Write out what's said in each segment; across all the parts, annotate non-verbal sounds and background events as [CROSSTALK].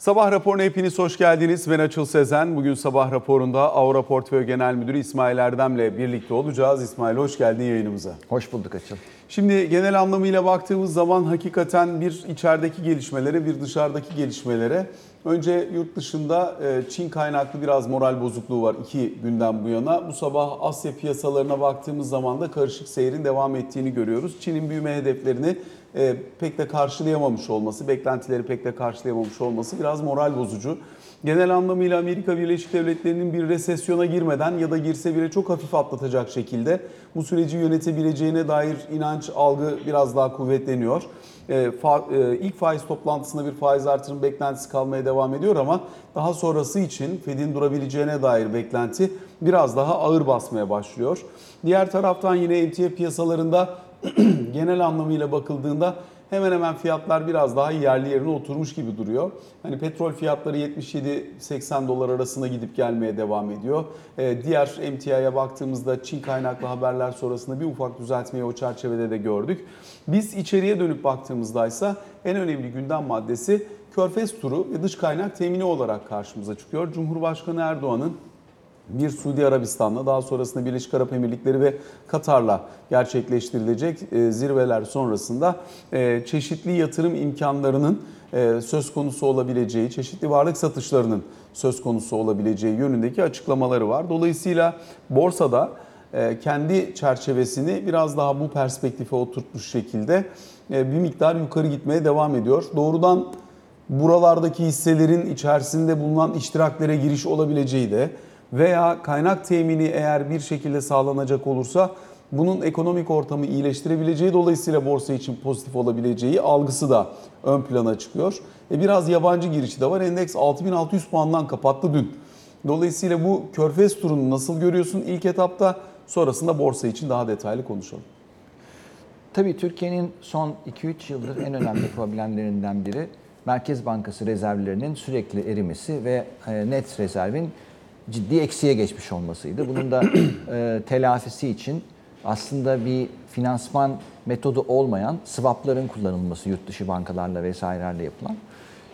Sabah raporuna hepiniz hoş geldiniz. Ben Açıl Sezen. Bugün sabah raporunda Aura Portföy Genel Müdürü İsmail Erdem'le birlikte olacağız. İsmail hoş geldin yayınımıza. Hoş bulduk Açıl. Şimdi genel anlamıyla baktığımız zaman hakikaten bir içerideki gelişmelere, bir dışarıdaki gelişmelere. Önce yurt dışında e, Çin kaynaklı biraz moral bozukluğu var iki günden bu yana. Bu sabah Asya piyasalarına baktığımız zaman da karışık seyrin devam ettiğini görüyoruz. Çin'in büyüme hedeflerini e, pek de karşılayamamış olması, beklentileri pek de karşılayamamış olması biraz moral bozucu. Genel anlamıyla Amerika Birleşik Devletleri'nin bir resesyona girmeden ya da girse bile çok hafif atlatacak şekilde bu süreci yönetebileceğine dair inanç, algı biraz daha kuvvetleniyor. E, fa, e, ilk faiz toplantısında bir faiz artırım beklentisi kalmaya devam ediyor ama daha sonrası için Fed'in durabileceğine dair beklenti biraz daha ağır basmaya başlıyor. Diğer taraftan yine emtia piyasalarında [CLEARS THROAT] genel anlamıyla bakıldığında hemen hemen fiyatlar biraz daha yerli yerine oturmuş gibi duruyor. Hani petrol fiyatları 77-80 dolar arasında gidip gelmeye devam ediyor. Ee, diğer emtiaya baktığımızda Çin kaynaklı haberler sonrasında bir ufak düzeltmeyi o çerçevede de gördük. Biz içeriye dönüp baktığımızda ise en önemli gündem maddesi Körfez turu ve dış kaynak temini olarak karşımıza çıkıyor. Cumhurbaşkanı Erdoğan'ın bir Suudi Arabistan'la daha sonrasında Birleşik Arap Emirlikleri ve Katar'la gerçekleştirilecek e, zirveler sonrasında e, çeşitli yatırım imkanlarının e, söz konusu olabileceği, çeşitli varlık satışlarının söz konusu olabileceği yönündeki açıklamaları var. Dolayısıyla borsada kendi çerçevesini biraz daha bu perspektife oturtmuş şekilde bir miktar yukarı gitmeye devam ediyor. Doğrudan buralardaki hisselerin içerisinde bulunan iştiraklere giriş olabileceği de veya kaynak temini eğer bir şekilde sağlanacak olursa bunun ekonomik ortamı iyileştirebileceği dolayısıyla borsa için pozitif olabileceği algısı da ön plana çıkıyor. E biraz yabancı girişi de var. Endeks 6600 puandan kapattı dün. Dolayısıyla bu Körfez turunu nasıl görüyorsun ilk etapta? Sonrasında borsa için daha detaylı konuşalım. Tabii Türkiye'nin son 2-3 yıldır en önemli [CLEARS THROAT] problemlerinden biri Merkez Bankası rezervlerinin sürekli erimesi ve e, net rezervin ciddi eksiye geçmiş olmasıydı. Bunun da [CLEARS THROAT] e, telafisi için aslında bir finansman metodu olmayan swapların kullanılması yurt dışı bankalarla vesairelerle yapılan.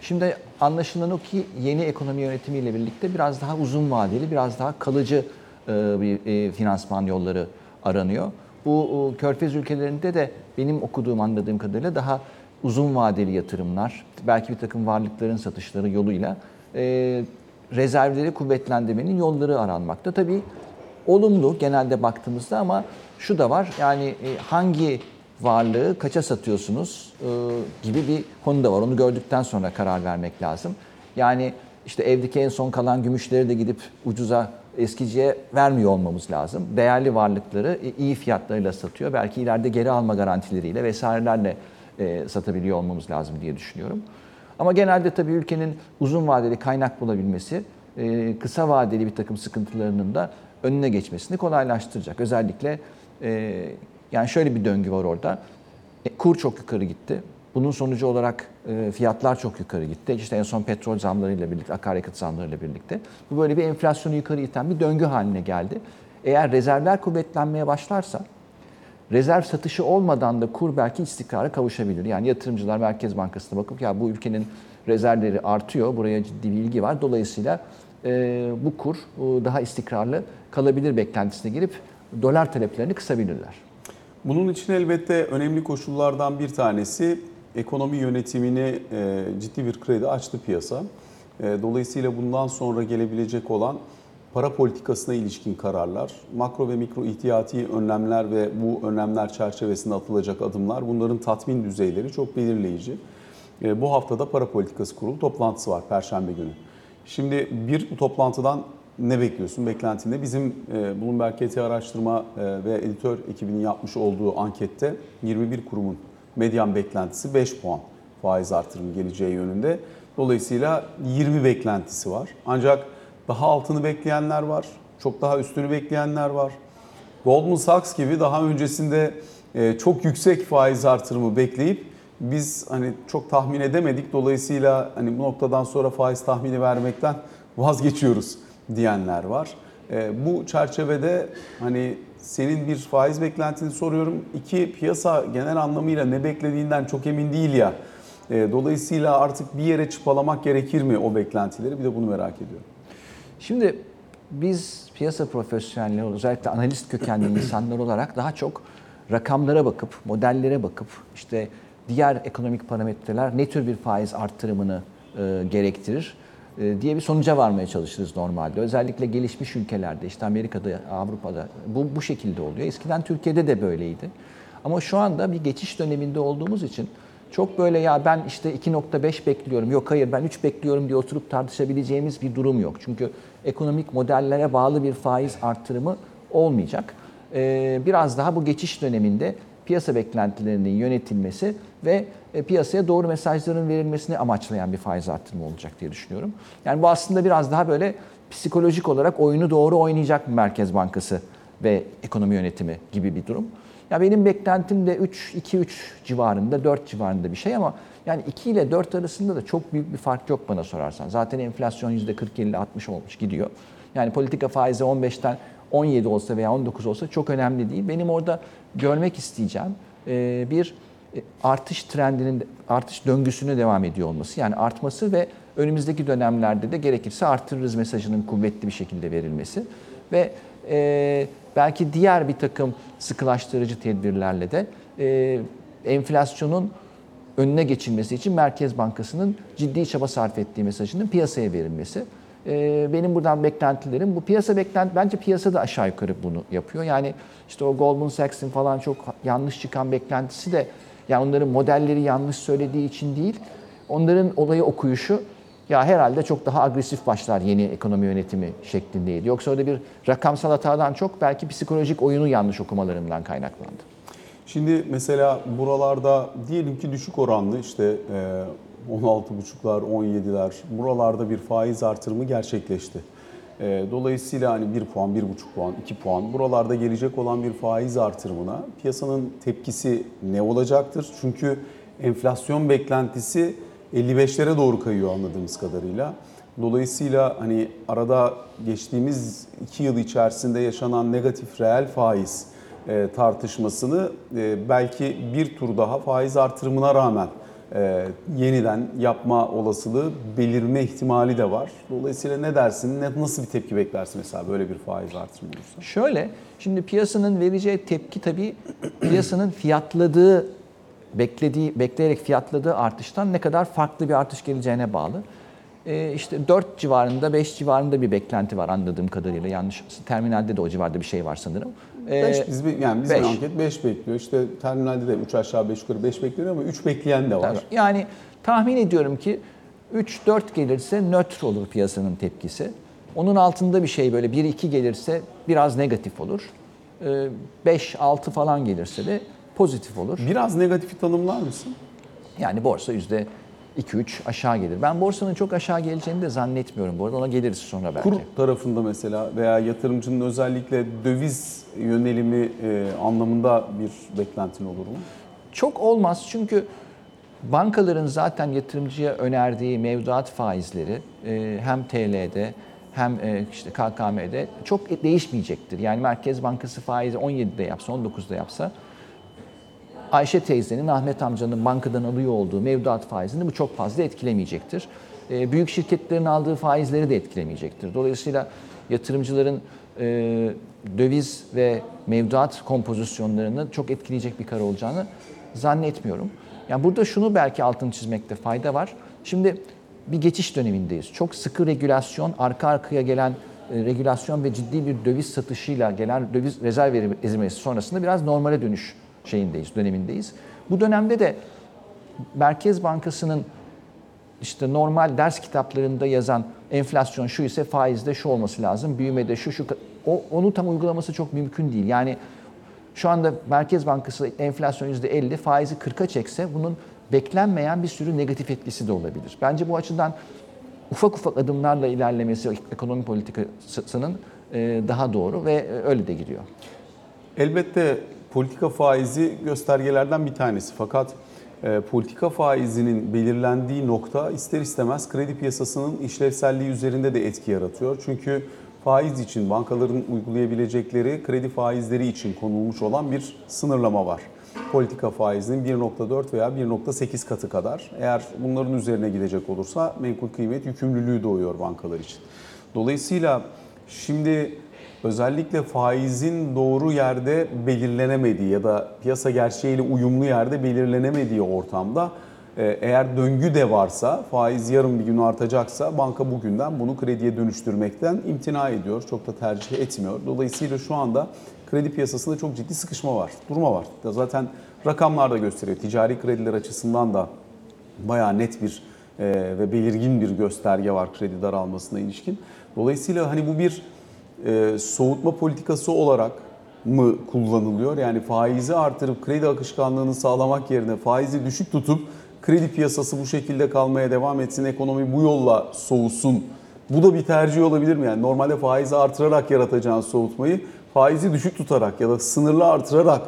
Şimdi anlaşılan o ki yeni ekonomi yönetimiyle birlikte biraz daha uzun vadeli, biraz daha kalıcı e, bir e, finansman yolları aranıyor. Bu e, körfez ülkelerinde de benim okuduğum, anladığım kadarıyla daha uzun vadeli yatırımlar, belki bir takım varlıkların satışları yoluyla e, rezervleri kuvvetlendirmenin yolları aranmakta. Tabii olumlu genelde baktığımızda ama şu da var yani e, hangi varlığı kaça satıyorsunuz e, gibi bir konu da var. Onu gördükten sonra karar vermek lazım. Yani işte evdeki en son kalan gümüşleri de gidip ucuza eskiciye vermiyor olmamız lazım. Değerli varlıkları e, iyi fiyatlarıyla satıyor. Belki ileride geri alma garantileriyle vesairelerle satabiliyor olmamız lazım diye düşünüyorum. Ama genelde tabii ülkenin uzun vadeli kaynak bulabilmesi e, kısa vadeli bir takım sıkıntılarının da önüne geçmesini kolaylaştıracak. Özellikle e, yani şöyle bir döngü var orada. E, kur çok yukarı gitti. Bunun sonucu olarak fiyatlar çok yukarı gitti. İşte en son petrol zamlarıyla birlikte, akaryakıt zamlarıyla birlikte. Bu böyle bir enflasyonu yukarı iten bir döngü haline geldi. Eğer rezervler kuvvetlenmeye başlarsa rezerv satışı olmadan da kur belki istikrara kavuşabilir. Yani yatırımcılar Merkez Bankası'na bakıp ya bu ülkenin rezervleri artıyor, buraya ciddi bir ilgi var. Dolayısıyla e, bu kur e, daha istikrarlı kalabilir beklentisine girip dolar taleplerini kısabilirler. Bunun için elbette önemli koşullardan bir tanesi ekonomi yönetimini e, ciddi bir kredi açtı piyasa. E, dolayısıyla bundan sonra gelebilecek olan para politikasına ilişkin kararlar, makro ve mikro ihtiyati önlemler ve bu önlemler çerçevesinde atılacak adımlar bunların tatmin düzeyleri çok belirleyici. E, bu haftada para politikası kurulu toplantısı var Perşembe günü. Şimdi bir bu toplantıdan ne bekliyorsun? Beklentinde bizim e, Bloomberg KT araştırma e, ve editör ekibinin yapmış olduğu ankette 21 kurumun medyan beklentisi 5 puan faiz artırımı geleceği yönünde. Dolayısıyla 20 beklentisi var. Ancak daha altını bekleyenler var. Çok daha üstünü bekleyenler var. Goldman Sachs gibi daha öncesinde e, çok yüksek faiz artırımı bekleyip biz hani çok tahmin edemedik. Dolayısıyla hani bu noktadan sonra faiz tahmini vermekten vazgeçiyoruz diyenler var. E, bu çerçevede hani senin bir faiz beklentini soruyorum. İki piyasa genel anlamıyla ne beklediğinden çok emin değil ya. E, dolayısıyla artık bir yere çıpalamak gerekir mi o beklentileri? Bir de bunu merak ediyorum. Şimdi biz piyasa profesyonelleri özellikle analist kökenli [CLEARS THROAT] insanlar olarak daha çok rakamlara bakıp, modellere bakıp işte diğer ekonomik parametreler ne tür bir faiz arttırımını e, gerektirir e, diye bir sonuca varmaya çalışırız normalde. Özellikle gelişmiş ülkelerde işte Amerika'da, Avrupa'da bu bu şekilde oluyor. Eskiden Türkiye'de de böyleydi. Ama şu anda bir geçiş döneminde olduğumuz için çok böyle ya ben işte 2.5 bekliyorum, yok hayır ben 3 bekliyorum diye oturup tartışabileceğimiz bir durum yok. Çünkü ekonomik modellere bağlı bir faiz arttırımı olmayacak. Ee, biraz daha bu geçiş döneminde piyasa beklentilerinin yönetilmesi ve e, piyasaya doğru mesajların verilmesini amaçlayan bir faiz arttırımı olacak diye düşünüyorum. Yani bu aslında biraz daha böyle psikolojik olarak oyunu doğru oynayacak Merkez Bankası ve ekonomi yönetimi gibi bir durum. Ya benim beklentim de 3 2 3 civarında, 4 civarında bir şey ama yani 2 ile 4 arasında da çok büyük bir fark yok bana sorarsan. Zaten enflasyon %40 50 60 olmuş gidiyor. Yani politika faizi 15'ten 17 olsa veya 19 olsa çok önemli değil. Benim orada görmek isteyeceğim e, bir e, artış trendinin artış döngüsüne devam ediyor olması. Yani artması ve önümüzdeki dönemlerde de gerekirse artırırız mesajının kuvvetli bir şekilde verilmesi ve e, belki diğer bir takım sıkılaştırıcı tedbirlerle de e, enflasyonun önüne geçilmesi için Merkez Bankası'nın ciddi çaba sarf ettiği mesajının piyasaya verilmesi. E, benim buradan beklentilerim bu piyasa beklenti bence piyasa da aşağı yukarı bunu yapıyor. Yani işte o Goldman Sachs'in falan çok yanlış çıkan beklentisi de yani onların modelleri yanlış söylediği için değil. Onların olayı okuyuşu ya herhalde çok daha agresif başlar yeni ekonomi yönetimi şeklindeydi. Yoksa orada bir rakamsal hatadan çok belki psikolojik oyunu yanlış okumalarından kaynaklandı. Şimdi mesela buralarda diyelim ki düşük oranlı işte e, 16,5'lar, 17'ler buralarda bir faiz artırımı gerçekleşti. E, Dolayısıyla hani 1 puan, 1,5 puan, 2 puan buralarda gelecek olan bir faiz artırımına piyasanın tepkisi ne olacaktır? Çünkü enflasyon beklentisi 55'lere doğru kayıyor anladığımız kadarıyla. Dolayısıyla hani arada geçtiğimiz 2 yıl içerisinde yaşanan negatif reel faiz e, tartışmasını e, belki bir tur daha faiz artırımına rağmen e, yeniden yapma olasılığı belirme ihtimali de var. Dolayısıyla ne dersin, nasıl bir tepki beklersin mesela böyle bir faiz artırımı olursa? Şöyle, şimdi piyasanın vereceği tepki tabii [CLEARS THROAT] piyasanın fiyatladığı, beklediği, bekleyerek fiyatladığı artıştan ne kadar farklı bir artış geleceğine bağlı. Ee, işte 4 civarında, 5 civarında bir beklenti var anladığım kadarıyla. Yanlış, terminalde de o civarda bir şey var sanırım. Ee, 5 biz yani bizim beş. anket 5 bekliyor. İşte terminalde de 3 aşağı 5 yukarı 5 bekliyor ama 3 bekleyen de var. Tabii. Yani tahmin ediyorum ki 3-4 gelirse nötr olur piyasanın tepkisi. Onun altında bir şey böyle 1-2 gelirse biraz negatif olur. 5-6 falan gelirse de pozitif olur. Biraz negatifi tanımlar mısın? Yani borsa yüzde 2-3 aşağı gelir. Ben borsanın çok aşağı geleceğini de zannetmiyorum. Bu arada ona geliriz sonra belki. Kur tarafında mesela veya yatırımcının özellikle döviz yönelimi e, anlamında bir beklentin olur mu? Çok olmaz çünkü bankaların zaten yatırımcıya önerdiği mevduat faizleri e, hem TL'de hem e, işte KKM'de çok değişmeyecektir. Yani Merkez Bankası faizi 17'de yapsa, 19'da yapsa Ayşe teyzenin, Ahmet amcanın bankadan alıyor olduğu mevduat faizini bu çok fazla etkilemeyecektir. E, büyük şirketlerin aldığı faizleri de etkilemeyecektir. Dolayısıyla yatırımcıların e, döviz ve mevduat kompozisyonlarını çok etkileyecek bir karar olacağını zannetmiyorum. Yani burada şunu belki altını çizmekte fayda var. Şimdi bir geçiş dönemindeyiz. Çok sıkı regülasyon, arka arkaya gelen e, regülasyon ve ciddi bir döviz satışıyla gelen döviz rezerv ezilmesi sonrasında biraz normale dönüş şeyindeyiz, dönemindeyiz. Bu dönemde de Merkez Bankası'nın işte normal ders kitaplarında yazan enflasyon şu ise faizde şu olması lazım, büyümede şu şu o onu tam uygulaması çok mümkün değil. Yani şu anda Merkez Bankası enflasyon %50, faizi 40'a çekse bunun beklenmeyen bir sürü negatif etkisi de olabilir. Bence bu açıdan ufak ufak adımlarla ilerlemesi ekonomi politikasının daha doğru ve öyle de gidiyor. Elbette politika faizi göstergelerden bir tanesi. Fakat e, politika faizinin belirlendiği nokta ister istemez kredi piyasasının işlevselliği üzerinde de etki yaratıyor. Çünkü faiz için bankaların uygulayabilecekleri kredi faizleri için konulmuş olan bir sınırlama var. politika faizinin 1.4 veya 1.8 katı kadar. Eğer bunların üzerine gidecek olursa menkul kıymet yükümlülüğü doğuyor bankalar için. Dolayısıyla şimdi özellikle faizin doğru yerde belirlenemediği ya da piyasa gerçeğiyle uyumlu yerde belirlenemediği ortamda e, eğer döngü de varsa, faiz yarın bir gün artacaksa banka bugünden bunu krediye dönüştürmekten imtina ediyor. Çok da tercih etmiyor. Dolayısıyla şu anda kredi piyasasında çok ciddi sıkışma var, durma var. Zaten rakamlar da gösteriyor. Ticari krediler açısından da bayağı net bir e, ve belirgin bir gösterge var kredi daralmasına ilişkin. Dolayısıyla hani bu bir e, soğutma politikası olarak mı kullanılıyor? Yani faizi artırıp kredi akışkanlığını sağlamak yerine faizi düşük tutup kredi piyasası bu şekilde kalmaya devam etsin, ekonomi bu yolla soğusun. Bu da bir tercih olabilir mi? Yani normalde faizi artırarak yaratacağın soğutmayı faizi düşük tutarak ya da sınırlı artırarak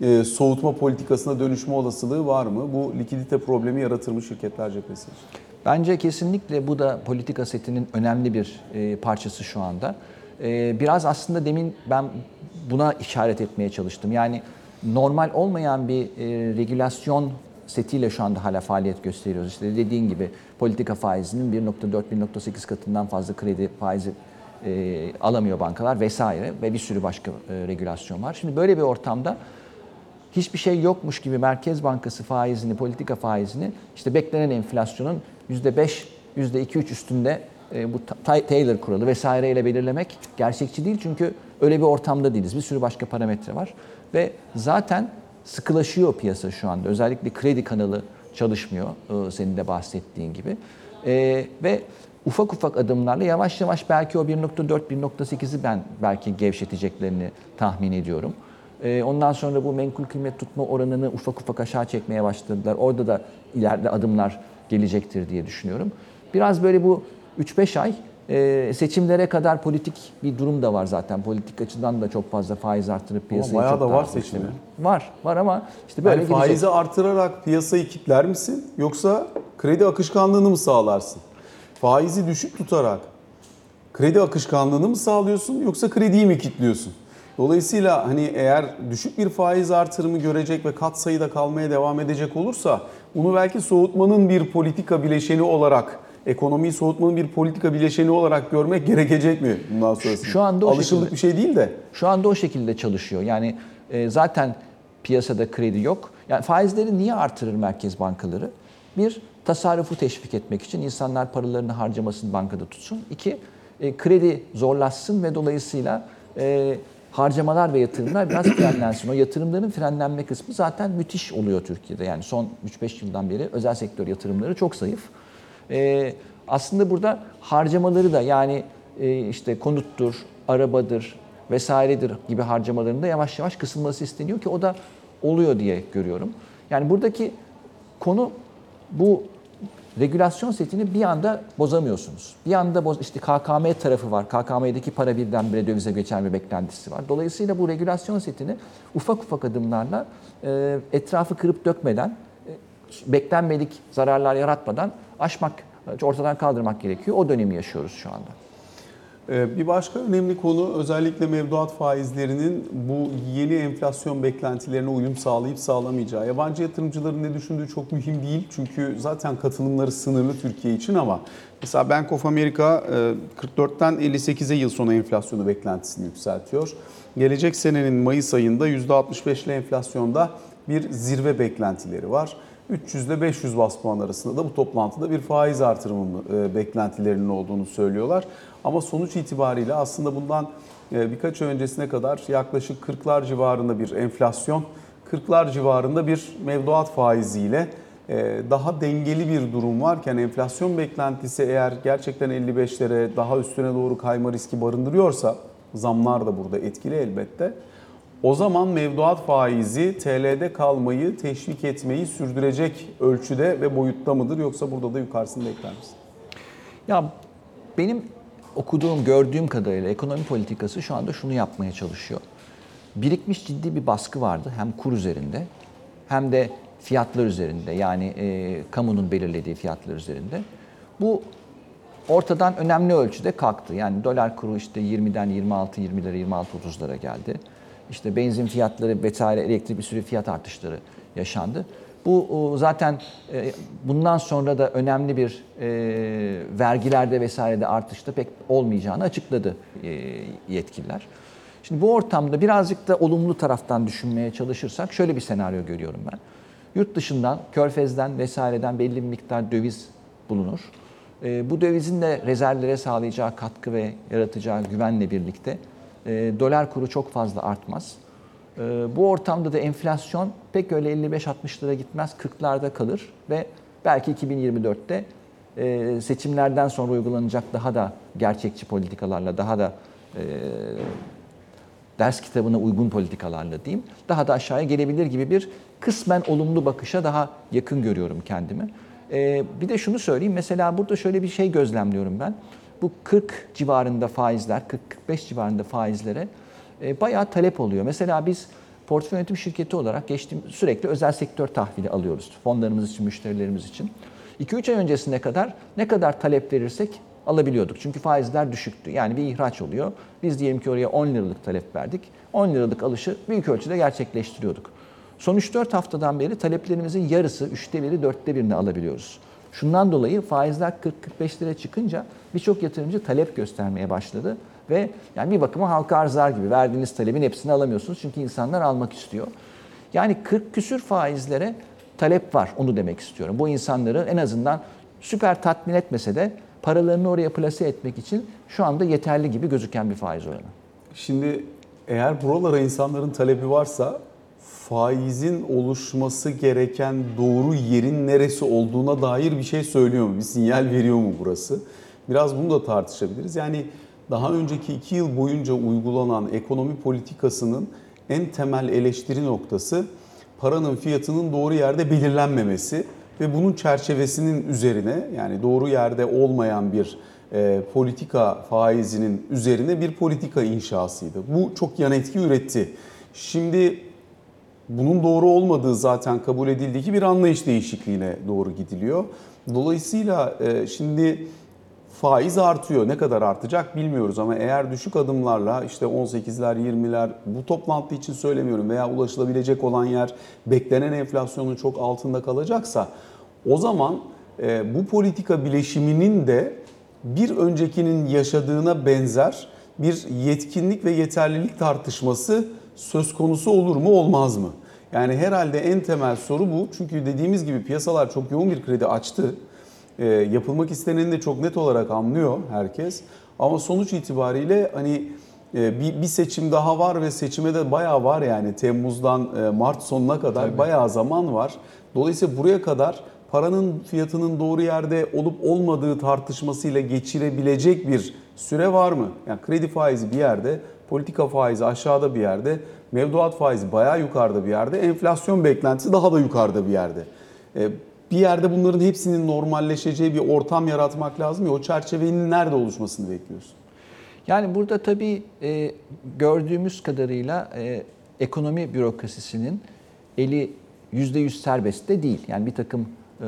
e, soğutma politikasına dönüşme olasılığı var mı? Bu likidite problemi yaratır mı şirketler cephesi? Bence kesinlikle bu da politika setinin önemli bir e, parçası şu anda. E, biraz aslında demin ben buna işaret etmeye çalıştım. Yani normal olmayan bir e, regülasyon setiyle şu anda hala faaliyet gösteriyoruz. İşte dediğin gibi politika faizinin 1.4-1.8 katından fazla kredi faizi e, alamıyor bankalar vesaire ve bir sürü başka e, regülasyon var. Şimdi böyle bir ortamda hiçbir şey yokmuş gibi Merkez Bankası faizini, politika faizini işte beklenen enflasyonun %5, %2-3 üstünde e, bu Ta- Taylor kuralı vesaireyle belirlemek gerçekçi değil. Çünkü öyle bir ortamda değiliz. Bir sürü başka parametre var. Ve zaten sıkılaşıyor piyasa şu anda. Özellikle kredi kanalı çalışmıyor e, senin de bahsettiğin gibi. E, ve ufak ufak adımlarla yavaş yavaş belki o 1.4-1.8'i ben belki gevşeteceklerini tahmin ediyorum. Ee, Ondan sonra bu menkul kıymet tutma oranını ufak ufak aşağı çekmeye başladılar. Orada da ileride adımlar gelecektir diye düşünüyorum. Biraz böyle bu 3-5 ay e, seçimlere kadar politik bir durum da var zaten. Politik açıdan da çok fazla faiz artırıp piyasayı bayağı çok da var seçimi. Var, var ama işte böyle Yani gidecek. faizi artırarak piyasayı kitler misin yoksa kredi akışkanlığını mı sağlarsın? Faizi düşük tutarak kredi akışkanlığını mı sağlıyorsun yoksa krediyi mi kitliyorsun? Dolayısıyla hani eğer düşük bir faiz artırımı görecek ve kat sayıda kalmaya devam edecek olursa bunu belki soğutmanın bir politika bileşeni olarak ekonomiyi soğutmanın bir politika bileşeni olarak görmek gerekecek mi bundan sonrasında? Şu anda o Alışıldık şekilde. bir şey değil de. Şu anda o şekilde çalışıyor. Yani e, zaten piyasada kredi yok. Yani faizleri niye artırır merkez bankaları? Bir, tasarrufu teşvik etmek için insanlar paralarını harcamasın bankada tutsun. İki, e, kredi zorlaşsın ve dolayısıyla e, harcamalar ve yatırımlar biraz [CLEARS THROAT] frenlensin. O yatırımların frenlenme kısmı zaten müthiş oluyor Türkiye'de. Yani son 3-5 yıldan beri özel sektör yatırımları çok zayıf. E, aslında burada harcamaları da yani e, işte konuttur, arabadır vesairedir gibi harcamalarında yavaş yavaş kısılması isteniyor ki o da oluyor diye görüyorum. Yani buradaki konu bu regülasyon setini bir anda bozamıyorsunuz. Bir anda boz, işte KKM tarafı var. KKM'deki para birdenbire dövize geçer bir beklentisi var. Dolayısıyla bu regülasyon setini ufak ufak adımlarla e, etrafı kırıp dökmeden, e, beklenmedik zararlar yaratmadan aşmak, ortadan kaldırmak gerekiyor. O dönemi yaşıyoruz şu anda. Ee, Bir başka önemli konu özellikle mevduat faizlerinin bu yeni enflasyon beklentilerine uyum sağlayıp sağlamayacağı. Yabancı yatırımcıların ne düşündüğü çok mühim değil. Çünkü zaten katılımları sınırlı Türkiye için ama mesela Bank of America e, 44'ten 58'e yıl sonu enflasyonu beklentisini yükseltiyor. Gelecek senenin Mayıs ayında %65'li enflasyonda bir zirve beklentileri var. 300 ile 500 bas puan arasında da bu toplantıda bir faiz artırımı e, beklentilerinin olduğunu söylüyorlar. Ama sonuç itibariyle aslında bundan e, birkaç öncesine kadar yaklaşık 40'lar civarında bir enflasyon, 40'lar civarında bir mevduat faiziyle e, daha dengeli bir durum varken enflasyon beklentisi eğer gerçekten 55'lere daha üstüne doğru kayma riski barındırıyorsa zamlar da burada etkili elbette. O zaman mevduat faizi TL'de kalmayı teşvik etmeyi sürdürecek ölçüde ve boyutta mıdır yoksa burada da yukarısını bekler misin? Ya benim okuduğum, gördüğüm kadarıyla ekonomi politikası şu anda şunu yapmaya çalışıyor. Birikmiş ciddi bir baskı vardı hem kur üzerinde hem de fiyatlar üzerinde yani e, kamunun belirlediği fiyatlar üzerinde. Bu ortadan önemli ölçüde kalktı. Yani dolar kuru işte 20'den 26, 20'lere 26, 30'lara geldi. İşte benzin fiyatları vesaire elektrik bir sürü fiyat artışları yaşandı. Bu zaten e, bundan sonra da önemli bir e, vergilerde vesairede artışta pek olmayacağını açıkladı e, yetkililer. Şimdi bu ortamda birazcık da olumlu taraftan düşünmeye çalışırsak şöyle bir senaryo görüyorum ben. Yurt dışından, körfezden vesaireden belli bir miktar döviz bulunur. Bu dövizin de rezervlere sağlayacağı katkı ve yaratacağı güvenle birlikte e, dolar kuru çok fazla artmaz. E, bu ortamda da enflasyon pek öyle 55-60 lira gitmez, 40'larda kalır ve belki 2024'te e, seçimlerden sonra uygulanacak daha da gerçekçi politikalarla, daha da e, ders kitabına uygun politikalarla diyeyim, daha da aşağıya gelebilir gibi bir kısmen olumlu bakışa daha yakın görüyorum kendimi. Ee, bir de şunu söyleyeyim, mesela burada şöyle bir şey gözlemliyorum ben. Bu 40 civarında faizler, 40-45 civarında faizlere e, bayağı talep oluyor. Mesela biz portföy yönetim şirketi olarak geçtiğim sürekli özel sektör tahvili alıyoruz. Fonlarımız için, müşterilerimiz için. 2-3 ay öncesine kadar ne kadar talep verirsek alabiliyorduk. Çünkü faizler düşüktü. Yani bir ihraç oluyor. Biz diyelim ki oraya 10 liralık talep verdik. 10 liralık alışı büyük ölçüde gerçekleştiriyorduk. Son 3-4 haftadan beri taleplerimizin yarısı, üçte biri, dörtte birini alabiliyoruz. Şundan dolayı faizler 40-45 lira çıkınca birçok yatırımcı talep göstermeye başladı. Ve yani bir bakıma halka arzlar gibi verdiğiniz talebin hepsini alamıyorsunuz çünkü insanlar almak istiyor. Yani 40 küsür faizlere talep var onu demek istiyorum. Bu insanları en azından süper tatmin etmese de paralarını oraya plase etmek için şu anda yeterli gibi gözüken bir faiz oranı. Şimdi eğer buralara insanların talebi varsa faizin oluşması gereken doğru yerin neresi olduğuna dair bir şey söylüyor mu? Bir sinyal veriyor mu burası? Biraz bunu da tartışabiliriz. Yani daha önceki iki yıl boyunca uygulanan ekonomi politikasının en temel eleştiri noktası paranın fiyatının doğru yerde belirlenmemesi ve bunun çerçevesinin üzerine yani doğru yerde olmayan bir e, politika faizinin üzerine bir politika inşasıydı. Bu çok yan etki üretti. Şimdi bunun doğru olmadığı zaten kabul edildiği ki bir anlayış değişikliğine doğru gidiliyor. Dolayısıyla e, şimdi faiz artıyor. Ne kadar artacak bilmiyoruz ama eğer düşük adımlarla işte 18'ler 20'ler bu toplantı için söylemiyorum veya ulaşılabilecek olan yer beklenen enflasyonun çok altında kalacaksa o zaman e, bu politika bileşiminin de bir öncekinin yaşadığına benzer bir yetkinlik ve yeterlilik tartışması söz konusu olur mu olmaz mı? Yani herhalde en temel soru bu. Çünkü dediğimiz gibi piyasalar çok yoğun bir kredi açtı. E, yapılmak isteneni de çok net olarak anlıyor herkes. Ama sonuç itibariyle hani e, bir, bir seçim daha var ve seçime de bayağı var yani Temmuz'dan e, Mart sonuna kadar Tabii. bayağı zaman var. Dolayısıyla buraya kadar paranın fiyatının doğru yerde olup olmadığı tartışmasıyla geçirebilecek bir süre var mı? Yani kredi faizi bir yerde, politika faizi aşağıda bir yerde, mevduat faizi bayağı yukarıda bir yerde, enflasyon beklentisi daha da yukarıda bir yerde. E, bir yerde bunların hepsinin normalleşeceği bir ortam yaratmak lazım ya o çerçevenin nerede oluşmasını bekliyorsun? Yani burada tabii e, gördüğümüz kadarıyla e, ekonomi bürokrasisinin eli %100 serbest de değil. Yani bir takım e,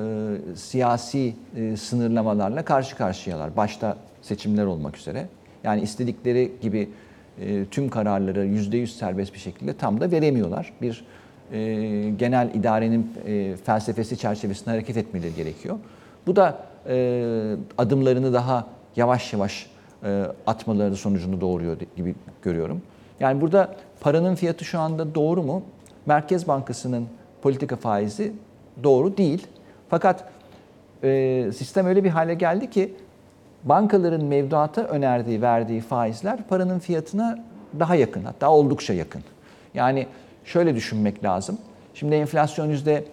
siyasi e, sınırlamalarla karşı karşıyalar. Başta seçimler olmak üzere. Yani istedikleri gibi e, tüm kararları %100 serbest bir şekilde tam da veremiyorlar. Bir e, genel idarenin e, felsefesi çerçevesinde hareket etmeleri gerekiyor. Bu da e, adımlarını daha yavaş yavaş e, atmaları sonucunu doğuruyor gibi görüyorum. Yani burada paranın fiyatı şu anda doğru mu? Merkez Bankası'nın politika faizi doğru değil. Fakat e, sistem öyle bir hale geldi ki bankaların mevduata önerdiği, verdiği faizler paranın fiyatına daha yakın, hatta oldukça yakın. Yani şöyle düşünmek lazım. Şimdi enflasyon yüzde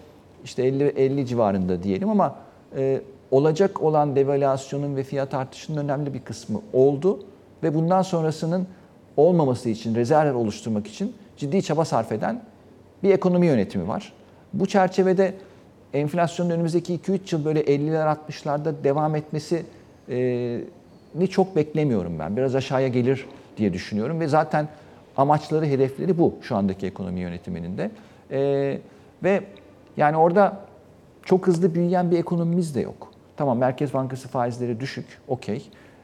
işte 50 50 civarında diyelim ama e, olacak olan devalüasyonun ve fiyat artışının önemli bir kısmı oldu ve bundan sonrasının olmaması için, rezerv oluşturmak için ciddi çaba sarf eden bir ekonomi yönetimi var. Bu çerçevede enflasyonun önümüzdeki 2-3 yıl böyle 50'ler 60'larda devam etmesi ni çok beklemiyorum ben. Biraz aşağıya gelir diye düşünüyorum ve zaten amaçları, hedefleri bu şu andaki ekonomi yönetiminin de. E, ve yani orada çok hızlı büyüyen bir ekonomimiz de yok. Tamam Merkez Bankası faizleri düşük, okey.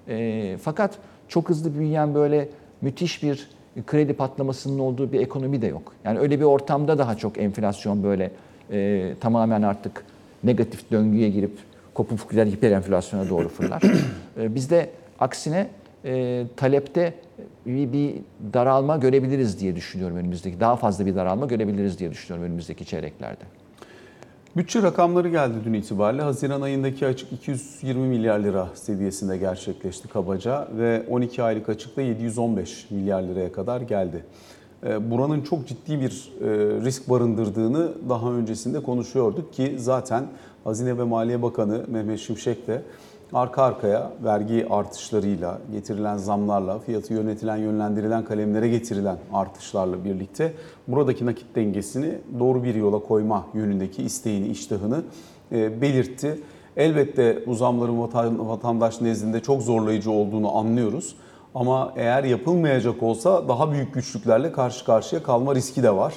E, fakat çok hızlı büyüyen böyle müthiş bir kredi patlamasının olduğu bir ekonomi de yok. Yani öyle bir ortamda daha çok enflasyon böyle e, tamamen artık negatif döngüye girip kopup gider hiper enflasyona doğru fırlar. [CLEARS THROAT] e, bizde aksine e, talepte bir, bir daralma görebiliriz diye düşünüyorum önümüzdeki. Daha fazla bir daralma görebiliriz diye düşünüyorum önümüzdeki çeyreklerde. Bütçe rakamları geldi dün itibariyle. Haziran ayındaki açık 220 milyar lira seviyesinde gerçekleşti kabaca ve 12 aylık açıkta 715 milyar liraya kadar geldi. Ee, Buranın çok ciddi bir e, risk barındırdığını daha öncesinde konuşuyorduk ki zaten Hazine ve Maliye Bakanı Mehmet Şimşek de arka arkaya vergi artışlarıyla, getirilen zamlarla, fiyatı yönetilen, yönlendirilen kalemlere getirilen artışlarla birlikte buradaki nakit dengesini doğru bir yola koyma yönündeki isteğini, iştahını e, belirtti. Elbette bu zamların vatan- vatandaş nezdinde çok zorlayıcı olduğunu anlıyoruz. Ama eğer yapılmayacak olsa daha büyük güçlüklerle karşı karşıya kalma riski de var.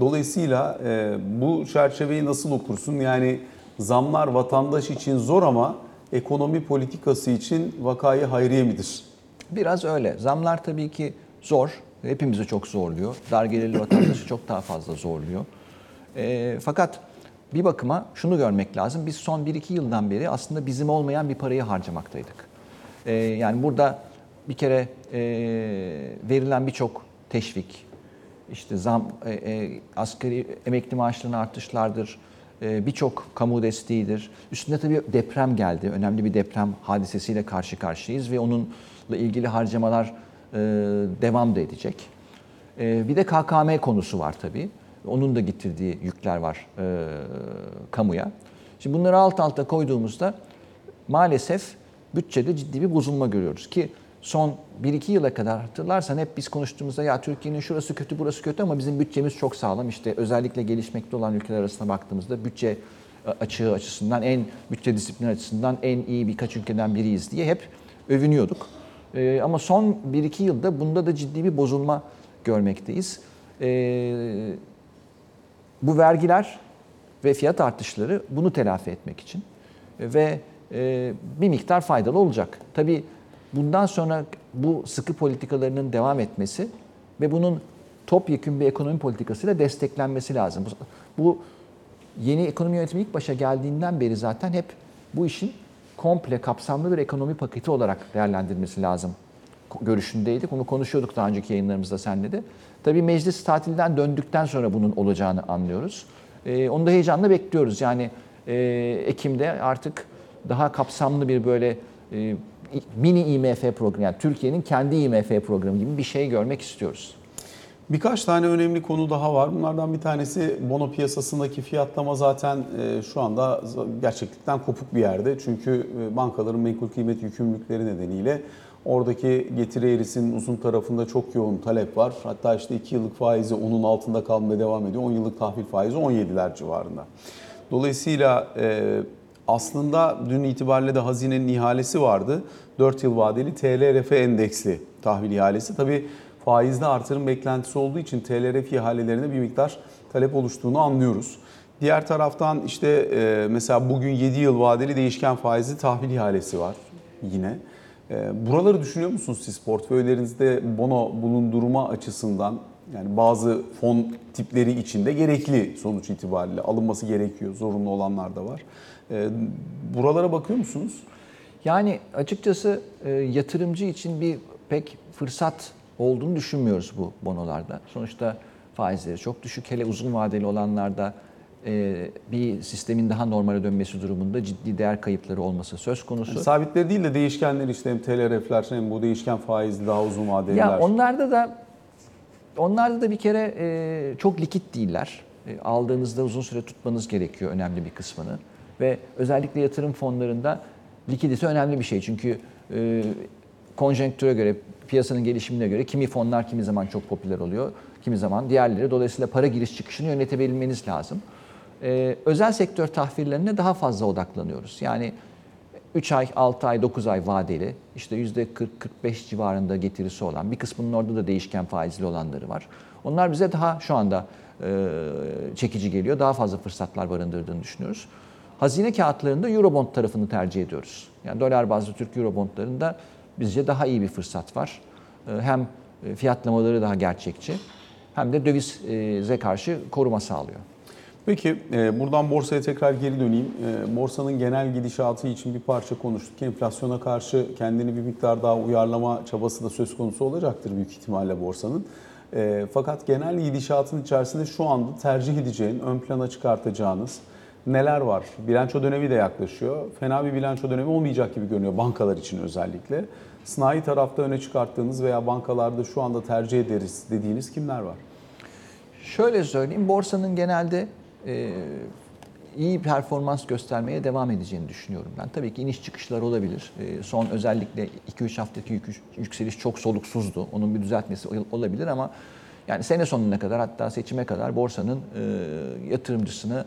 Dolayısıyla e, bu çerçeveyi nasıl okursun? Yani zamlar vatandaş için zor ama ekonomi politikası için vakayı hayriye midir? Biraz öyle. Zamlar tabii ki zor. Hepimizi çok zorluyor. Dar gelirli [CLEARS THROAT] vatandaşı çok daha fazla zorluyor. E, fakat bir bakıma şunu görmek lazım. Biz son 1-2 yıldan beri aslında bizim olmayan bir parayı harcamaktaydık. E, yani burada bir kere e, verilen birçok teşvik, işte zam, e, e, asgari emekli maaşlarına artışlardır, birçok kamu desteğidir. Üstünde tabii deprem geldi. Önemli bir deprem hadisesiyle karşı karşıyayız ve onunla ilgili harcamalar e, devam da edecek. E, bir de KKM konusu var tabii. Onun da getirdiği yükler var e, kamuya. Şimdi bunları alt alta koyduğumuzda maalesef bütçede ciddi bir bozulma görüyoruz ki son 1-2 yıla kadar hatırlarsan hep biz konuştuğumuzda ya Türkiye'nin şurası kötü burası kötü ama bizim bütçemiz çok sağlam. İşte özellikle gelişmekte olan ülkeler arasında baktığımızda bütçe açığı açısından en bütçe disiplini açısından en iyi birkaç ülkeden biriyiz diye hep övünüyorduk. Ee, ama son 1-2 yılda bunda da ciddi bir bozulma görmekteyiz. Ee, bu vergiler ve fiyat artışları bunu telafi etmek için ve e, bir miktar faydalı olacak. Tabii bundan sonra bu sıkı politikalarının devam etmesi ve bunun topyekun bir ekonomi politikasıyla desteklenmesi lazım. Bu, bu yeni ekonomi yönetimi ilk başa geldiğinden beri zaten hep bu işin komple kapsamlı bir ekonomi paketi olarak değerlendirilmesi lazım görüşündeydik. Onu konuşuyorduk daha önceki yayınlarımızda senle de. Tabii meclis tatilden döndükten sonra bunun olacağını anlıyoruz. Ee, onu da heyecanla bekliyoruz. Yani e, Ekim'de artık daha kapsamlı bir böyle e, mini IMF programı, yani Türkiye'nin kendi IMF programı gibi bir şey görmek istiyoruz. Birkaç tane önemli konu daha var. Bunlardan bir tanesi bono piyasasındaki fiyatlama zaten e, şu anda gerçeklikten kopuk bir yerde. Çünkü e, bankaların menkul kıymet yükümlülükleri nedeniyle oradaki getiri eğrisinin uzun tarafında çok yoğun talep var. Hatta işte 2 yıllık faizi onun altında kalmaya devam ediyor. 10 yıllık tahvil faizi 17'ler civarında. Dolayısıyla e, aslında dün itibariyle de hazinenin ihalesi vardı. 4 yıl vadeli TLRF endeksli tahvil ihalesi. Tabii faizde artırım beklentisi olduğu için TLRF ihalelerine bir miktar talep oluştuğunu anlıyoruz. Diğer taraftan işte e, mesela bugün 7 yıl vadeli değişken faizli tahvil ihalesi var yine. E, buraları düşünüyor musunuz siz portföylerinizde bono bulundurma açısından? Yani bazı fon tipleri içinde gerekli sonuç itibariyle alınması gerekiyor. Zorunlu olanlar da var. E, buralara bakıyor musunuz? Yani açıkçası e, yatırımcı için bir pek fırsat olduğunu düşünmüyoruz bu bonolarda. Sonuçta faizleri çok düşük. Hele uzun vadeli olanlarda e, bir sistemin daha normale dönmesi durumunda ciddi değer kayıpları olması söz konusu. Yani sabitleri değil de değişkenler işte hem TLRF'ler hem bu değişken faizli daha uzun vadeliler. Ya onlarda da onlarda da bir kere e, çok likit değiller. E, aldığınızda uzun süre tutmanız gerekiyor önemli bir kısmını. Ve özellikle yatırım fonlarında likidite önemli bir şey. Çünkü e, konjonktüre göre, piyasanın gelişimine göre kimi fonlar kimi zaman çok popüler oluyor, kimi zaman diğerleri. Dolayısıyla para giriş çıkışını yönetebilmeniz lazım. E, özel sektör tahvillerine daha fazla odaklanıyoruz. Yani 3 ay, 6 ay, 9 ay vadeli, işte %40-45 civarında getirisi olan, bir kısmının orada da değişken faizli olanları var. Onlar bize daha şu anda e, çekici geliyor, daha fazla fırsatlar barındırdığını düşünüyoruz. Hazine kağıtlarında Eurobond tarafını tercih ediyoruz. Yani dolar bazlı Türk Eurobondlarında bizce daha iyi bir fırsat var. Hem e, fiyatlamaları daha gerçekçi hem de dövize karşı koruma sağlıyor. Peki e, buradan borsaya tekrar geri döneyim. E, borsanın genel gidişatı için bir parça konuştuk. Enflasyona karşı kendini bir miktar daha uyarlama çabası da söz konusu olacaktır büyük ihtimalle borsanın. E, fakat genel gidişatın içerisinde şu anda tercih edeceğin, ön plana çıkartacağınız neler var? Bilanço dönemi de yaklaşıyor. Fena bir bilanço dönemi olmayacak gibi görünüyor bankalar için özellikle. Sanayi tarafta öne çıkarttığınız veya bankalarda şu anda tercih ederiz dediğiniz kimler var? Şöyle söyleyeyim, borsanın genelde e, iyi performans göstermeye devam edeceğini düşünüyorum ben. Tabii ki iniş çıkışlar olabilir. E, son özellikle 2-3 haftaki yük- yükseliş çok soluksuzdu. Onun bir düzeltmesi ol- olabilir ama yani sene sonuna kadar hatta seçime kadar borsanın e, yatırımcısını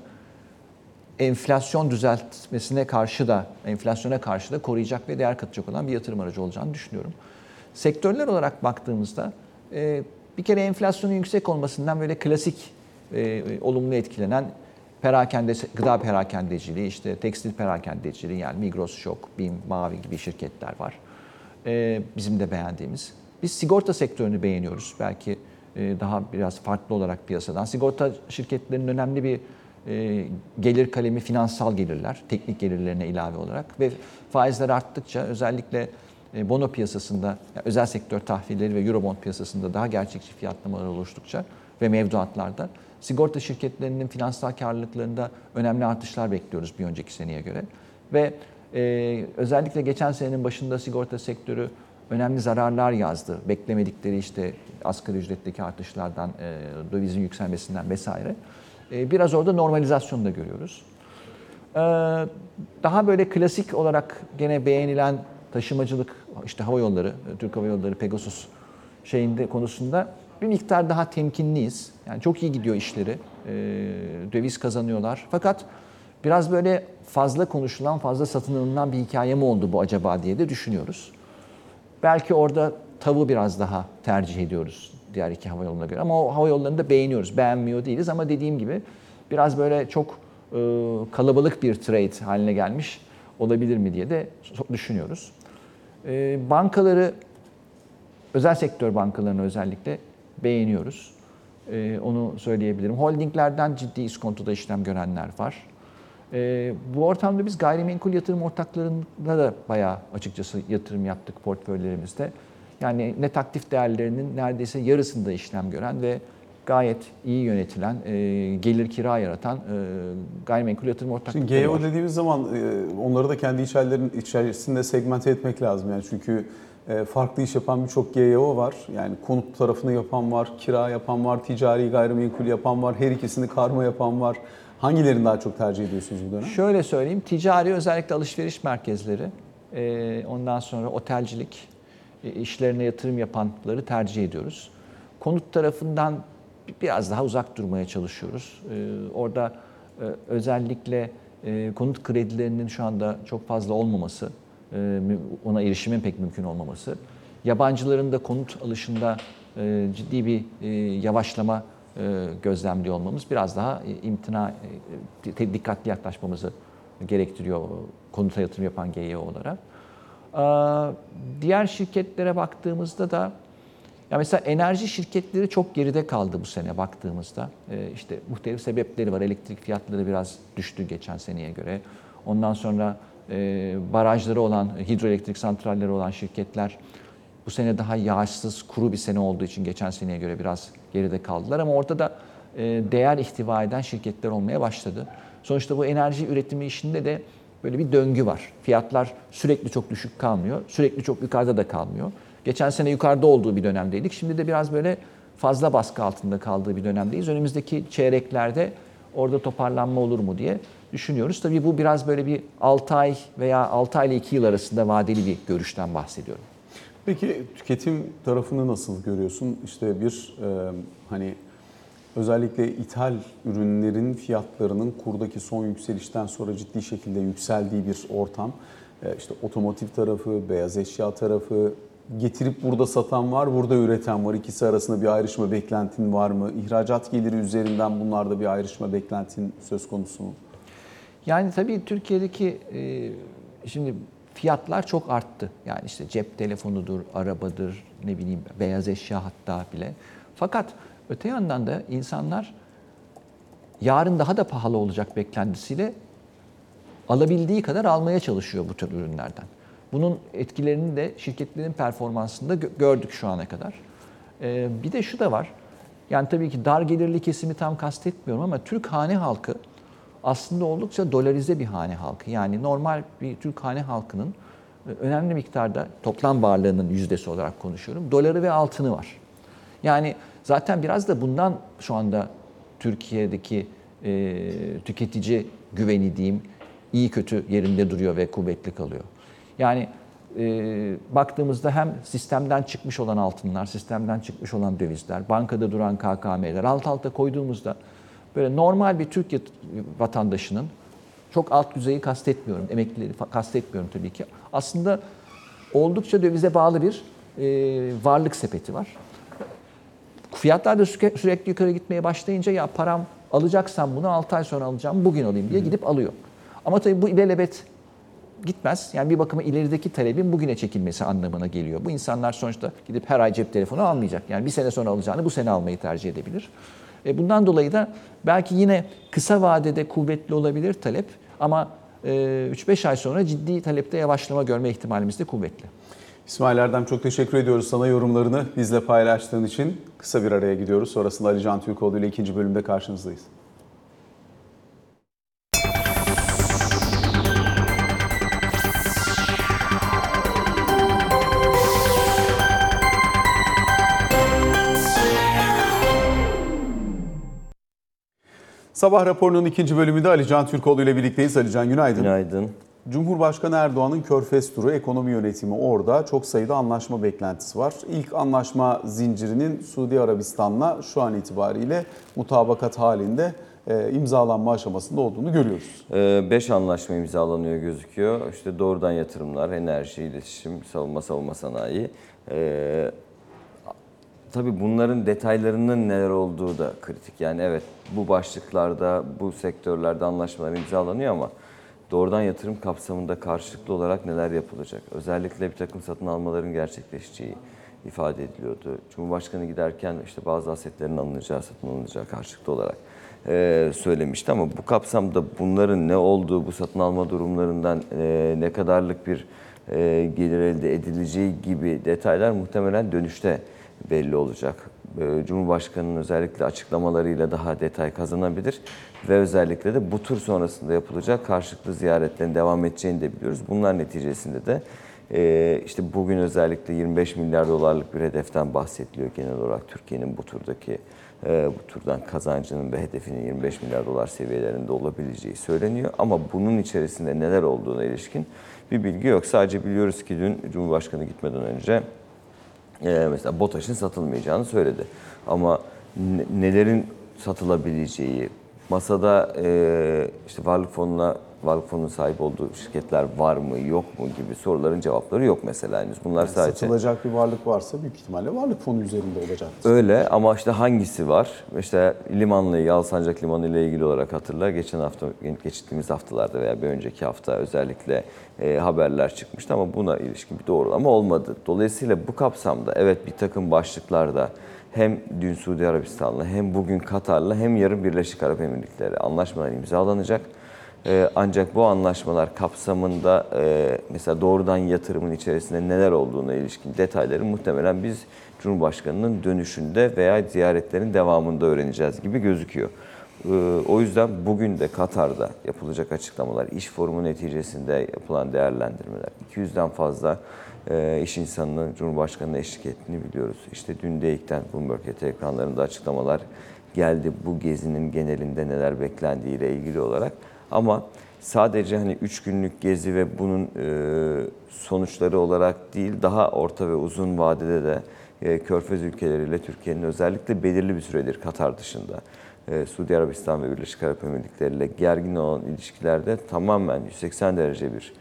enflasyon düzeltmesine karşı da, enflasyona karşı da koruyacak ve değer katacak olan bir yatırım aracı olacağını düşünüyorum. Sektörler olarak baktığımızda e, bir kere enflasyonun yüksek olmasından böyle klasik e, olumlu etkilenen perakende, gıda perakendeciliği, işte tekstil perakendeciliği yani Migros, Şok, BİM, Mavi gibi şirketler var. E, bizim de beğendiğimiz. Biz sigorta sektörünü beğeniyoruz. Belki e, daha biraz farklı olarak piyasadan. Sigorta şirketlerinin önemli bir e, gelir kalemi finansal gelirler, teknik gelirlerine ilave olarak ve faizler arttıkça özellikle e, bono piyasasında, yani özel sektör tahvilleri ve eurobond piyasasında daha gerçekçi fiyatlamalar oluştukça ve mevduatlarda sigorta şirketlerinin finansal karlılıklarında önemli artışlar bekliyoruz bir önceki seneye göre. Ve e, özellikle geçen senenin başında sigorta sektörü önemli zararlar yazdı. Beklemedikleri işte asgari ücretteki artışlardan, e, dövizin yükselmesinden vesaire. E, biraz orada normalizasyonu da görüyoruz. Ee, Daha böyle klasik olarak gene beğenilen taşımacılık, işte hava yolları, Türk Hava Yolları, Pegasus şeyinde konusunda bir miktar daha temkinliyiz. Yani çok iyi gidiyor işleri, ee, döviz kazanıyorlar. Fakat biraz böyle fazla konuşulan, fazla satın alınan bir hikaye mi oldu bu acaba diye de düşünüyoruz. Belki orada tavu biraz daha tercih ediyoruz diğer iki hava yoluna göre. Ama o hava yollarını da beğeniyoruz, beğenmiyor değiliz. Ama dediğim gibi biraz böyle çok e, kalabalık bir trade haline gelmiş olabilir mi diye de düşünüyoruz. E, bankaları, özel sektör bankalarını özellikle beğeniyoruz. E, onu söyleyebilirim. Holdinglerden ciddi iskontoda işlem görenler var. E, bu ortamda biz gayrimenkul yatırım ortaklarında da bayağı açıkçası yatırım yaptık portföylerimizde. Yani net aktif değerlerinin neredeyse yarısında işlem gören ve gayet iyi yönetilen, e, gelir kira yaratan e, gayrimenkul yatırım ortaklıkları Şimdi GEO var. dediğimiz zaman e, onları da kendi içerilerin içerisinde segmente etmek lazım. Yani çünkü farklı iş yapan birçok GEO var. Yani konut tarafını yapan var, kira yapan var, ticari gayrimenkul yapan var, her ikisini karma yapan var. Hangilerini daha çok tercih ediyorsunuz bu dönem? Şöyle söyleyeyim, ticari özellikle alışveriş merkezleri, e, ondan sonra otelcilik e, işlerine yatırım yapanları tercih ediyoruz. Konut tarafından biraz daha uzak durmaya çalışıyoruz. E, Orada e, özellikle e, konut kredilerinin şu anda çok fazla olmaması, e, ona erişimin pek mümkün olmaması, yabancıların da konut alışında e, ciddi bir e, yavaşlama e, gözlemliyor olmamız biraz daha e, imtina, e, dikkatli yaklaşmamızı gerektiriyor konuta yatırım yapan. Aa, Diğer şirketlere baktığımızda da ya mesela enerji şirketleri çok geride kaldı bu sene baktığımızda. İşte muhtelif sebepleri var. Elektrik fiyatları biraz düştü geçen seneye göre. Ondan sonra e, barajları olan, hidroelektrik santralleri olan şirketler bu sene daha yağışsız, kuru bir sene olduğu için geçen seneye göre biraz geride kaldılar. Ama orada da e, değer ihtiva eden şirketler olmaya başladı. Sonuçta bu enerji üretimi işinde de böyle bir döngü var. Fiyatlar sürekli çok düşük kalmıyor, sürekli çok yukarıda da kalmıyor. Geçen sene yukarıda olduğu bir dönemdeydik. Şimdi de biraz böyle fazla baskı altında kaldığı bir dönemdeyiz. Önümüzdeki çeyreklerde orada toparlanma olur mu diye düşünüyoruz. Tabii bu biraz böyle bir 6 ay veya 6 ay ile 2 yıl arasında vadeli bir görüşten bahsediyorum. Peki tüketim tarafını nasıl görüyorsun? İşte bir e, hani özellikle ithal ürünlerin fiyatlarının kurdaki son yükselişten sonra ciddi şekilde yükseldiği bir ortam. E, işte otomotiv tarafı, beyaz eşya tarafı, getirip burada satan var, burada üreten var. İkisi arasında bir ayrışma beklentin var mı? İhracat geliri üzerinden bunlarda bir ayrışma beklentin söz konusu mu? Yani tabii Türkiye'deki e, şimdi fiyatlar çok arttı. Yani işte cep telefonudur, arabadır, ne bileyim beyaz eşya hatta bile. Fakat öte yandan da insanlar yarın daha da pahalı olacak beklentisiyle alabildiği kadar almaya çalışıyor bu tür ürünlerden. Bunun etkilerini de şirketlerin performansında gö- gördük şu ana kadar. Ee, bir de şu da var. Yani tabii ki dar gelirli kesimi tam kastetmiyorum ama Türk hane halkı aslında oldukça dolarize bir hane halkı. Yani normal bir Türk hane halkının e, önemli miktarda toplam varlığının yüzdesi olarak konuşuyorum. Doları ve altını var. Yani zaten biraz da bundan şu anda Türkiye'deki e, tüketici güveni diyeyim iyi kötü yerinde duruyor ve kuvvetli kalıyor. Yani e, baktığımızda hem sistemden çıkmış olan altınlar, sistemden çıkmış olan dövizler, bankada duran KKM'ler alt alta koyduğumuzda böyle normal bir Türk yat- vatandaşının çok alt düzeyi kastetmiyorum, emeklileri kastetmiyorum tabii ki. Aslında oldukça dövize bağlı bir e, varlık sepeti var. Fiyatlar da sürekli yukarı gitmeye başlayınca ya param alacaksam bunu 6 ay sonra alacağım bugün alayım diye gidip alıyor. Ama tabii bu ilelebet gitmez. Yani bir bakıma ilerideki talebin bugüne çekilmesi anlamına geliyor. Bu insanlar sonuçta gidip her ay cep telefonu almayacak. Yani bir sene sonra alacağını bu sene almayı tercih edebilir. E bundan dolayı da belki yine kısa vadede kuvvetli olabilir talep ama e, 3-5 ay sonra ciddi talepte yavaşlama görme ihtimalimiz de kuvvetli. İsmail Erdem çok teşekkür ediyoruz sana yorumlarını bizle paylaştığın için. Kısa bir araya gidiyoruz. Sonrasında Ali Can Türkoğlu ile ikinci bölümde karşınızdayız. Sabah raporunun ikinci bölümünde Ali Can Türkoğlu ile birlikteyiz. Ali Can günaydın. Günaydın. Cumhurbaşkanı Erdoğan'ın Körfez turu, ekonomi yönetimi orada. Çok sayıda anlaşma beklentisi var. İlk anlaşma zincirinin Suudi Arabistan'la şu an itibariyle mutabakat halinde e, imzalanma aşamasında olduğunu görüyoruz. 5 anlaşma imzalanıyor gözüküyor. İşte doğrudan yatırımlar, enerji, iletişim, savunma, savunma sanayi. Ee, tabii bunların detaylarının neler olduğu da kritik. Yani evet bu başlıklarda, bu sektörlerde anlaşmalar imzalanıyor ama doğrudan yatırım kapsamında karşılıklı olarak neler yapılacak? Özellikle bir takım satın almaların gerçekleşeceği ifade ediliyordu. Cumhurbaşkanı giderken işte bazı asetlerin alınacağı, satın alınacağı karşılıklı olarak e, söylemişti ama bu kapsamda bunların ne olduğu, bu satın alma durumlarından e, ne kadarlık bir e, gelir elde edileceği gibi detaylar muhtemelen dönüşte belli olacak. E, Cumhurbaşkanı'nın özellikle açıklamalarıyla daha detay kazanabilir ve özellikle de bu tur sonrasında yapılacak karşılıklı ziyaretlerin devam edeceğini de biliyoruz. Bunlar neticesinde de e, işte bugün özellikle 25 milyar dolarlık bir hedeften bahsediliyor genel olarak Türkiye'nin bu turdaki e, bu turdan kazancının ve hedefinin 25 milyar dolar seviyelerinde olabileceği söyleniyor. Ama bunun içerisinde neler olduğuna ilişkin bir bilgi yok. Sadece biliyoruz ki dün Cumhurbaşkanı gitmeden önce e, mesela BOTAŞ'ın satılmayacağını söyledi. Ama ne- nelerin satılabileceği, masada e, işte varlık fonuna varlık fonunun sahip olduğu şirketler var mı yok mu gibi soruların cevapları yok mesela henüz. Bunlar sadece Satılacak bir varlık varsa büyük ihtimalle varlık fonu üzerinde olacaktır. Öyle ama işte hangisi var? İşte limanla ilgili, Alsancak Limanı ile ilgili olarak hatırla. Geçen hafta, geçtiğimiz haftalarda veya bir önceki hafta özellikle e, haberler çıkmıştı ama buna ilişkin bir doğrulama olmadı. Dolayısıyla bu kapsamda evet bir takım başlıklarda hem dün Suudi Arabistan'la hem bugün Katar'la hem yarın Birleşik Arap Emirlikleri anlaşmalar imzalanacak. Ee, ancak bu anlaşmalar kapsamında e, mesela doğrudan yatırımın içerisinde neler olduğuna ilişkin detayları muhtemelen biz Cumhurbaşkanı'nın dönüşünde veya ziyaretlerin devamında öğreneceğiz gibi gözüküyor. Ee, o yüzden bugün de Katar'da yapılacak açıklamalar, iş forumu neticesinde yapılan değerlendirmeler, 200'den fazla e, iş insanının Cumhurbaşkanı'na eşlik ettiğini biliyoruz. İşte dün DEİK'ten Bloomberg ET ekranlarında açıklamalar geldi bu gezinin genelinde neler beklendiği ile ilgili olarak. Ama sadece hani 3 günlük gezi ve bunun e, sonuçları olarak değil daha orta ve uzun vadede de e, Körfez ülkeleriyle Türkiye'nin özellikle belirli bir süredir Katar dışında e, Suudi Arabistan ve Birleşik Arap Emirlikleri ile gergin olan ilişkilerde tamamen 180 derece bir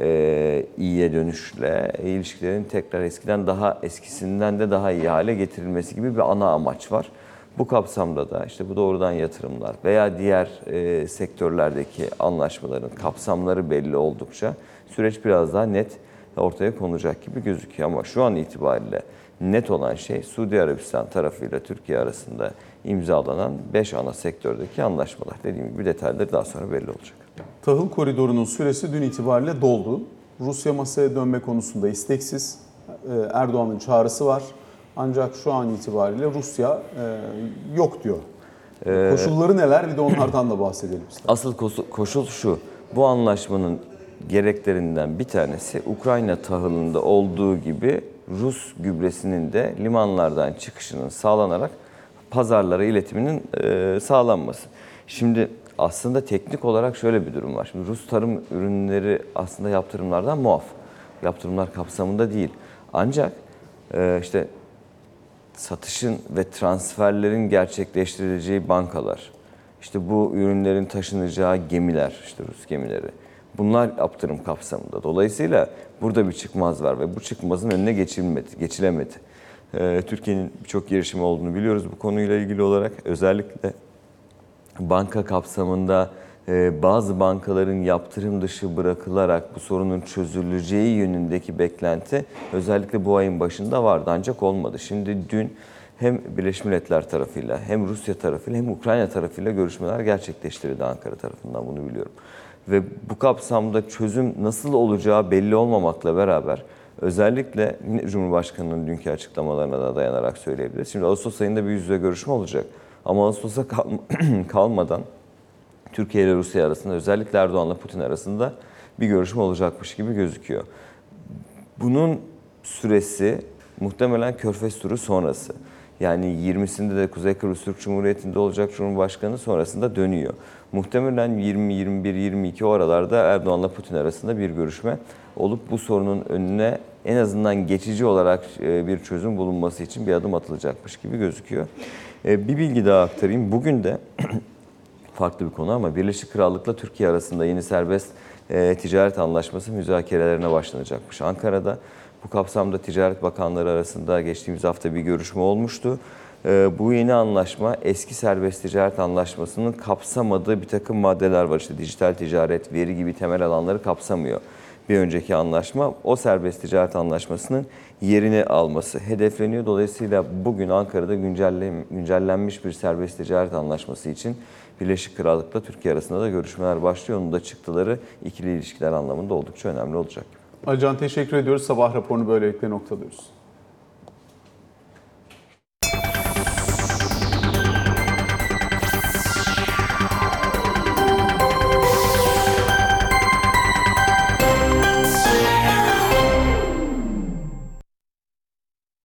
e, iyiye dönüşle ilişkilerin tekrar eskiden daha eskisinden de daha iyi hale getirilmesi gibi bir ana amaç var. Bu kapsamda da işte bu doğrudan yatırımlar veya diğer e, sektörlerdeki anlaşmaların kapsamları belli oldukça süreç biraz daha net ortaya konacak gibi gözüküyor. Ama şu an itibariyle net olan şey Suudi Arabistan tarafıyla Türkiye arasında imzalanan 5 ana sektördeki anlaşmalar. Dediğim gibi detayları daha sonra belli olacak. Tahıl koridorunun süresi dün itibariyle doldu. Rusya masaya dönme konusunda isteksiz. Ee, Erdoğan'ın çağrısı var. Ancak şu an itibariyle Rusya e, yok diyor. Koşulları neler? Bir de onlardan da bahsedelim istedim. Asıl koşul şu, bu anlaşmanın gereklerinden bir tanesi Ukrayna tahılında olduğu gibi Rus gübresinin de limanlardan çıkışının sağlanarak pazarlara iletiminin e, sağlanması. Şimdi aslında teknik olarak şöyle bir durum var. Şimdi Rus tarım ürünleri aslında yaptırımlardan muaf. Yaptırımlar kapsamında değil. Ancak e, işte satışın ve transferlerin gerçekleştirileceği bankalar, işte bu ürünlerin taşınacağı gemiler, işte Rus gemileri. Bunlar yaptırım kapsamında. Dolayısıyla burada bir çıkmaz var ve bu çıkmazın önüne geçilmedi, geçilemedi. Ee, Türkiye'nin birçok girişimi olduğunu biliyoruz bu konuyla ilgili olarak. Özellikle banka kapsamında e, bazı bankaların yaptırım dışı bırakılarak bu sorunun çözüleceği yönündeki beklenti özellikle bu ayın başında vardı ancak olmadı. Şimdi dün hem Birleşmiş Milletler tarafıyla hem Rusya tarafıyla hem Ukrayna tarafıyla görüşmeler gerçekleştirildi Ankara tarafından bunu biliyorum. Ve bu kapsamda çözüm nasıl olacağı belli olmamakla beraber özellikle Cumhurbaşkanı'nın dünkü açıklamalarına da dayanarak söyleyebiliriz. Şimdi Ağustos ayında bir yüz yüze görüşme olacak. Ama Ağustos'a kal- [CLEARS THROAT] kalmadan Türkiye ile Rusya arasında özellikle Erdoğan'la Putin arasında bir görüşme olacakmış gibi gözüküyor. Bunun süresi muhtemelen Körfez turu sonrası. Yani 20'sinde de Kuzey Kıbrıs Türk Cumhuriyeti'nde olacak Cumhurbaşkanı sonrasında dönüyor. Muhtemelen 20, 21, 22 o aralarda Erdoğan'la Putin arasında bir görüşme olup bu sorunun önüne en azından geçici olarak e, bir çözüm bulunması için bir adım atılacakmış gibi gözüküyor. E, Bir bilgi daha aktarayım. Bugün de [CLEARS THROAT] farklı bir konu ama Birleşik Krallık'la Türkiye arasında yeni serbest e, ticaret anlaşması müzakerelerine başlanacakmış. Ankara'da bu kapsamda Ticaret Bakanları arasında geçtiğimiz hafta bir görüşme olmuştu. E, bu yeni anlaşma eski serbest ticaret anlaşmasının kapsamadığı bir takım maddeler var. İşte dijital ticaret, veri gibi temel alanları kapsamıyor. Bir önceki anlaşma o serbest ticaret anlaşmasının yerini alması hedefleniyor. Dolayısıyla bugün Ankara'da güncelle- güncellenmiş bir serbest ticaret anlaşması için Birleşik Krallık'la Türkiye arasında da görüşmeler başlıyor. Onun da çıktıları ikili ilişkiler anlamında oldukça önemli olacak. Alican teşekkür ediyoruz. Sabah raporunu böylelikle noktalıyoruz.